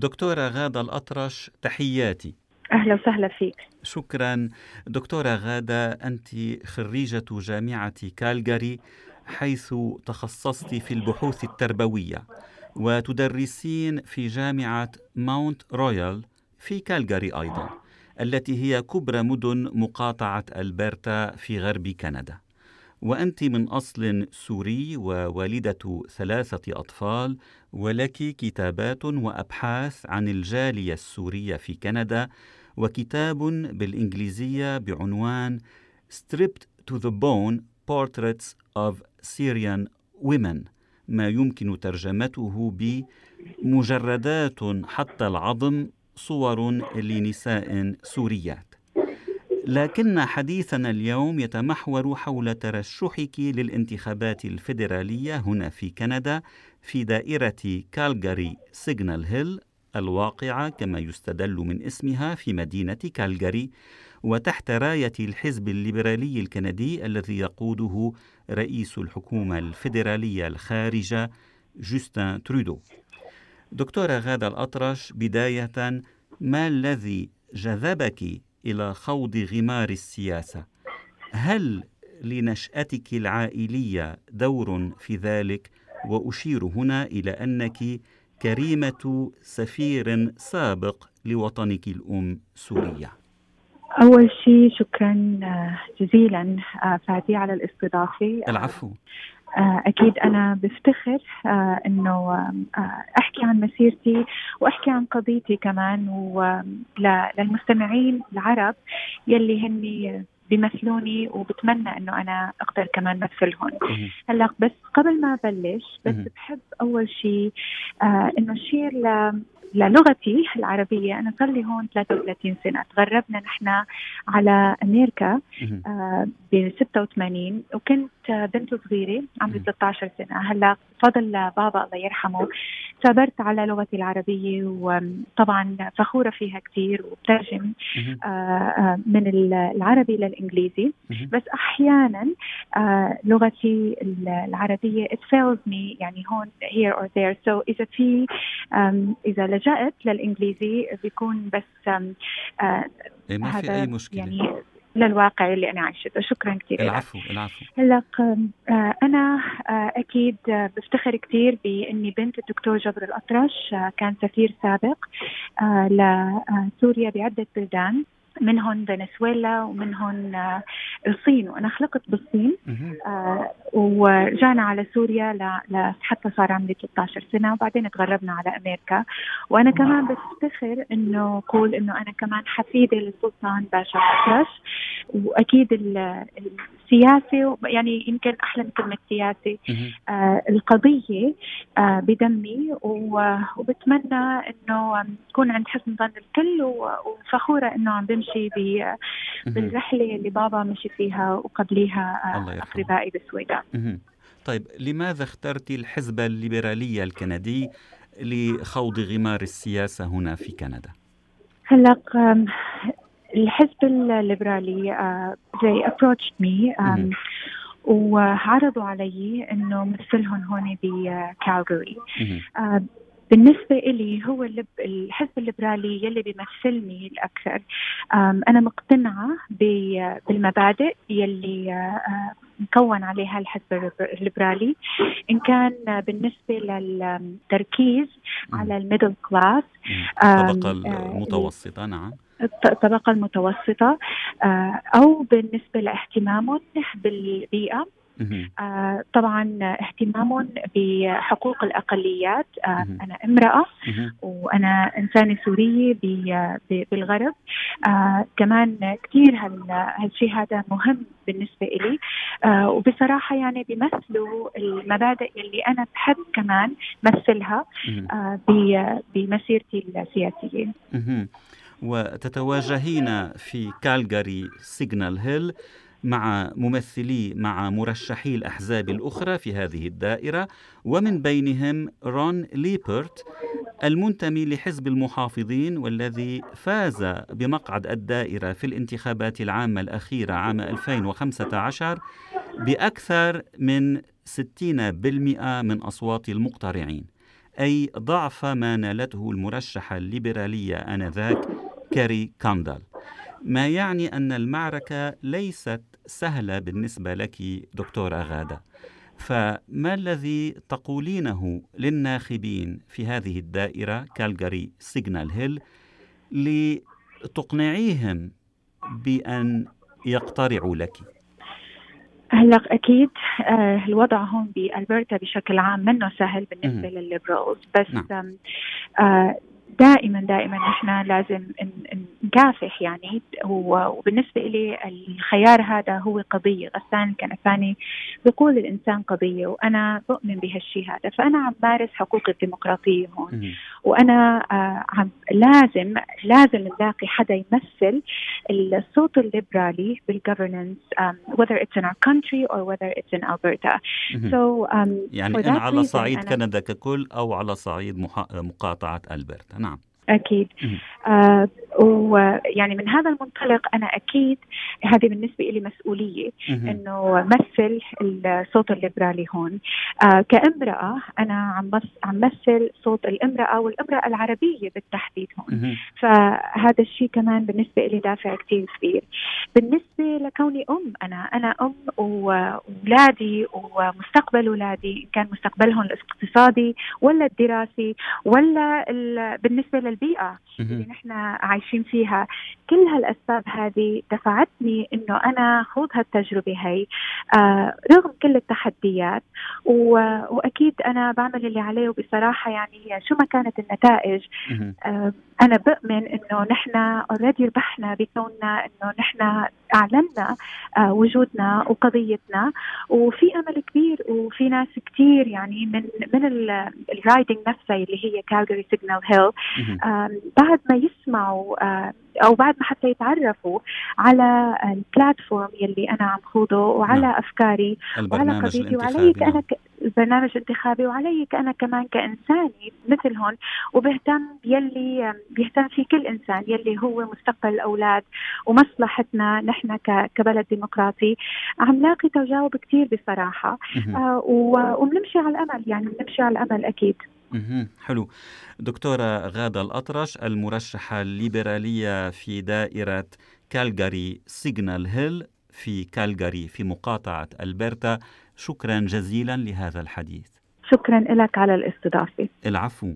دكتورة غادة الأطرش تحياتي. أهلا وسهلا فيك. شكرا. دكتورة غادة أنت خريجة جامعة كالجاري حيث تخصصت في البحوث التربوية وتدرسين في جامعة ماونت رويال في كالجاري أيضا التي هي كبرى مدن مقاطعة ألبرتا في غرب كندا. وأنت من أصل سوري ووالدة ثلاثة أطفال ولك كتابات وأبحاث عن الجالية السورية في كندا وكتاب بالإنجليزية بعنوان Stripped to the Bone Portraits of Syrian Women ما يمكن ترجمته بمجردات حتى العظم صور لنساء سوريات. لكن حديثنا اليوم يتمحور حول ترشحك للانتخابات الفيدرالية هنا في كندا في دائرة كالجاري سيجنال هيل الواقعة كما يستدل من اسمها في مدينة كالجاري وتحت راية الحزب الليبرالي الكندي الذي يقوده رئيس الحكومة الفيدرالية الخارجة جوستن ترودو دكتورة غادة الأطرش بداية ما الذي جذبك إلى خوض غمار السياسة. هل لنشأتك العائلية دور في ذلك؟ وأشير هنا إلى أنك كريمة سفير سابق لوطنك الأم سوريا. أول شيء شكرا آه، جزيلا آه، فادي على الاستضافة. العفو. أكيد أنا بفتخر إنه أحكي عن مسيرتي وأحكي عن قضيتي كمان وللمستمعين العرب يلي هني بيمثلوني وبتمنى إنه أنا أقدر كمان مثلهم هلأ بس قبل ما أبلش بس بحب أول شيء آه إنه اشير للغتي العربية. أنا صار لي هون 33 سنة. تغربنا نحن على أمريكا آه ب 86 وكنت بنت صغيرة عمري 13 سنة. هلأ بفضل بابا الله يرحمه ثابرت على لغتي العربية وطبعا فخورة فيها كثير وبترجم آه, آه، من العربي للإنجليزي. بس أحيانا آه لغتي العربية it fails me يعني هون here or there. So إذا في إذا لجأت للإنجليزي بيكون بس إيه، ما في أي مشكلة. يعني للواقع اللي أنا عايشته. شكرا كثير العفو العفو. هلا أنا آه، أكيد بفتخر كثير بإني بنت الدكتور جبر الأطرش آه، كان سفير سابق لسوريا بعدة بلدان. منهم فنزويلا ومنهم آه، الصين. وأنا خلقت بالصين آه ورجعنا على سوريا لحتى صار عمري 13 سنة وبعدين تغربنا على أمريكا. وأنا كمان بفتخر إنه أقول إنه أنا كمان حفيدة للسلطان باشا الأطرش وأكيد السياسة يعني يمكن أحلى من كلمة سياسي آه القضية آه بدمي وبتمنى إنه تكون عند حسن ظن الكل وفخورة إنه عم بمشي بالرحلة اللي بابا مشي فيها وقبليها آه، أقربائي بالسويدان طيب لماذا اخترت الحزب الليبرالي الكندي لخوض غمار السياسة هنا في كندا؟ هلا الحزب الليبرالي زي ابروتش مي وعرضوا علي إنه مثلهم هون بكالجاري بالنسبة إلي هو الحزب الليبرالي يلي بيمثلني الأكثر. أنا مقتنعة بالمبادئ يلي مكون عليها الحزب الليبرالي. إن كان بالنسبة للتركيز على ال middle class الطبقة المتوسطة نعم. الطبقة المتوسطة أو بالنسبة لإهتمامهم بالبيئة آه طبعا اهتمام بحقوق الأقليات. آه أنا امرأة وأنا إنسانة سورية بالغرب. آه كمان كثير هالشيء هذا مهم بالنسبة لي آه وبصراحة يعني بيمثلوا المبادئ اللي أنا بحب كمان مثلها آه بمسيرتي السياسية. وتتواجهين في كالجاري سيجنال هيل. مع ممثلي مع مرشحي الأحزاب الأخرى في هذه الدائرة ومن بينهم رون ليبرت المنتمي لحزب المحافظين والذي فاز بمقعد الدائرة في الانتخابات العامة الأخيرة عام 2015 بأكثر من 60% من أصوات المقترعين. أي ضعف ما نالته المرشحة الليبرالية آنذاك كاري كاندال. ما يعني أن المعركة ليست سهلة بالنسبة لك دكتورة غادة فما الذي تقولينه للناخبين في هذه الدائرة كالجاري سيجنال هيل لتقنعيهم بأن يقترعوا لك؟ هلا أكيد آه الوضع هون بألبرتا بشكل عام منه سهل بالنسبة للليبرالز بس نعم. آه دائما دائما نحن لازم نكافح يعني. وبالنسبة لي الخيار هذا هو قضية غسان كنفاني بيقول الإنسان قضية وأنا بؤمن بهالشيء هذا. فأنا عم مارس حقوق الديمقراطية هون. وأنا آه، عم لازم لازم نلاقي حدا يمثل الصوت الليبرالي بالجفرنس um, whether it's in our country or whether it's in Alberta. so um, يعني على صعيد كندا ككل أو على صعيد مقاطعة ألبرتا نعم أكيد. آه ويعني من هذا المنطلق أنا أكيد هذه بالنسبة لي مسؤولية إنه مثل الصوت الليبرالي هون. آه كامرأة أنا عم عم مثل صوت الامرأة والامرأة العربية بالتحديد هون. فهذا الشيء كمان بالنسبة لي دافع كثير كبير. بالنسبة لكوني أم أنا أنا أم وأولادي ومستقبل أولادي كان مستقبلهم الاقتصادي ولا الدراسي ولا بالنسبة للبيئه اللي نحن عايشين فيها. كل هالأسباب هذه دفعتني إنه أنا خوض هالتجربة هي آه رغم كل التحديات وأكيد أنا بعمل اللي علي وبصراحة يعني شو ما كانت النتائج. آه أنا بؤمن إنه نحن already ربحنا بكوننا إنه نحن اعلنا آه وجودنا وقضيتنا. وفي أمل كبير وفي ناس كثير يعني من من ال riding نفسها اللي هي كالجاري سيجنال هيل بعد ما يسمعوا آه أو بعد ما حتى يتعرفوا على ال platform يلي أنا عم خوضه وعلى نعم. أفكاري وعلى قضيتي وعلي كأنا نعم. ك... البرنامج الانتخابي وعلي أنا كمان كانساني مثلهم وبهتم يلي بيهتم فيه كل إنسان يلي هو مستقبل الأولاد ومصلحتنا نحن كبلد ديمقراطي. عم لاقي تجاوب كثير بصراحة. آه وبنمشي على الأمل يعني بنمشي على الأمل أكيد. حلو. دكتورة غادة الأطرش المرشحة الليبرالية في دائرة كالجاري سيجنال هيل في كالجاري في مقاطعة ألبرتا. شكرا جزيلا لهذا الحديث. شكرا لك على الاستضافة. العفو.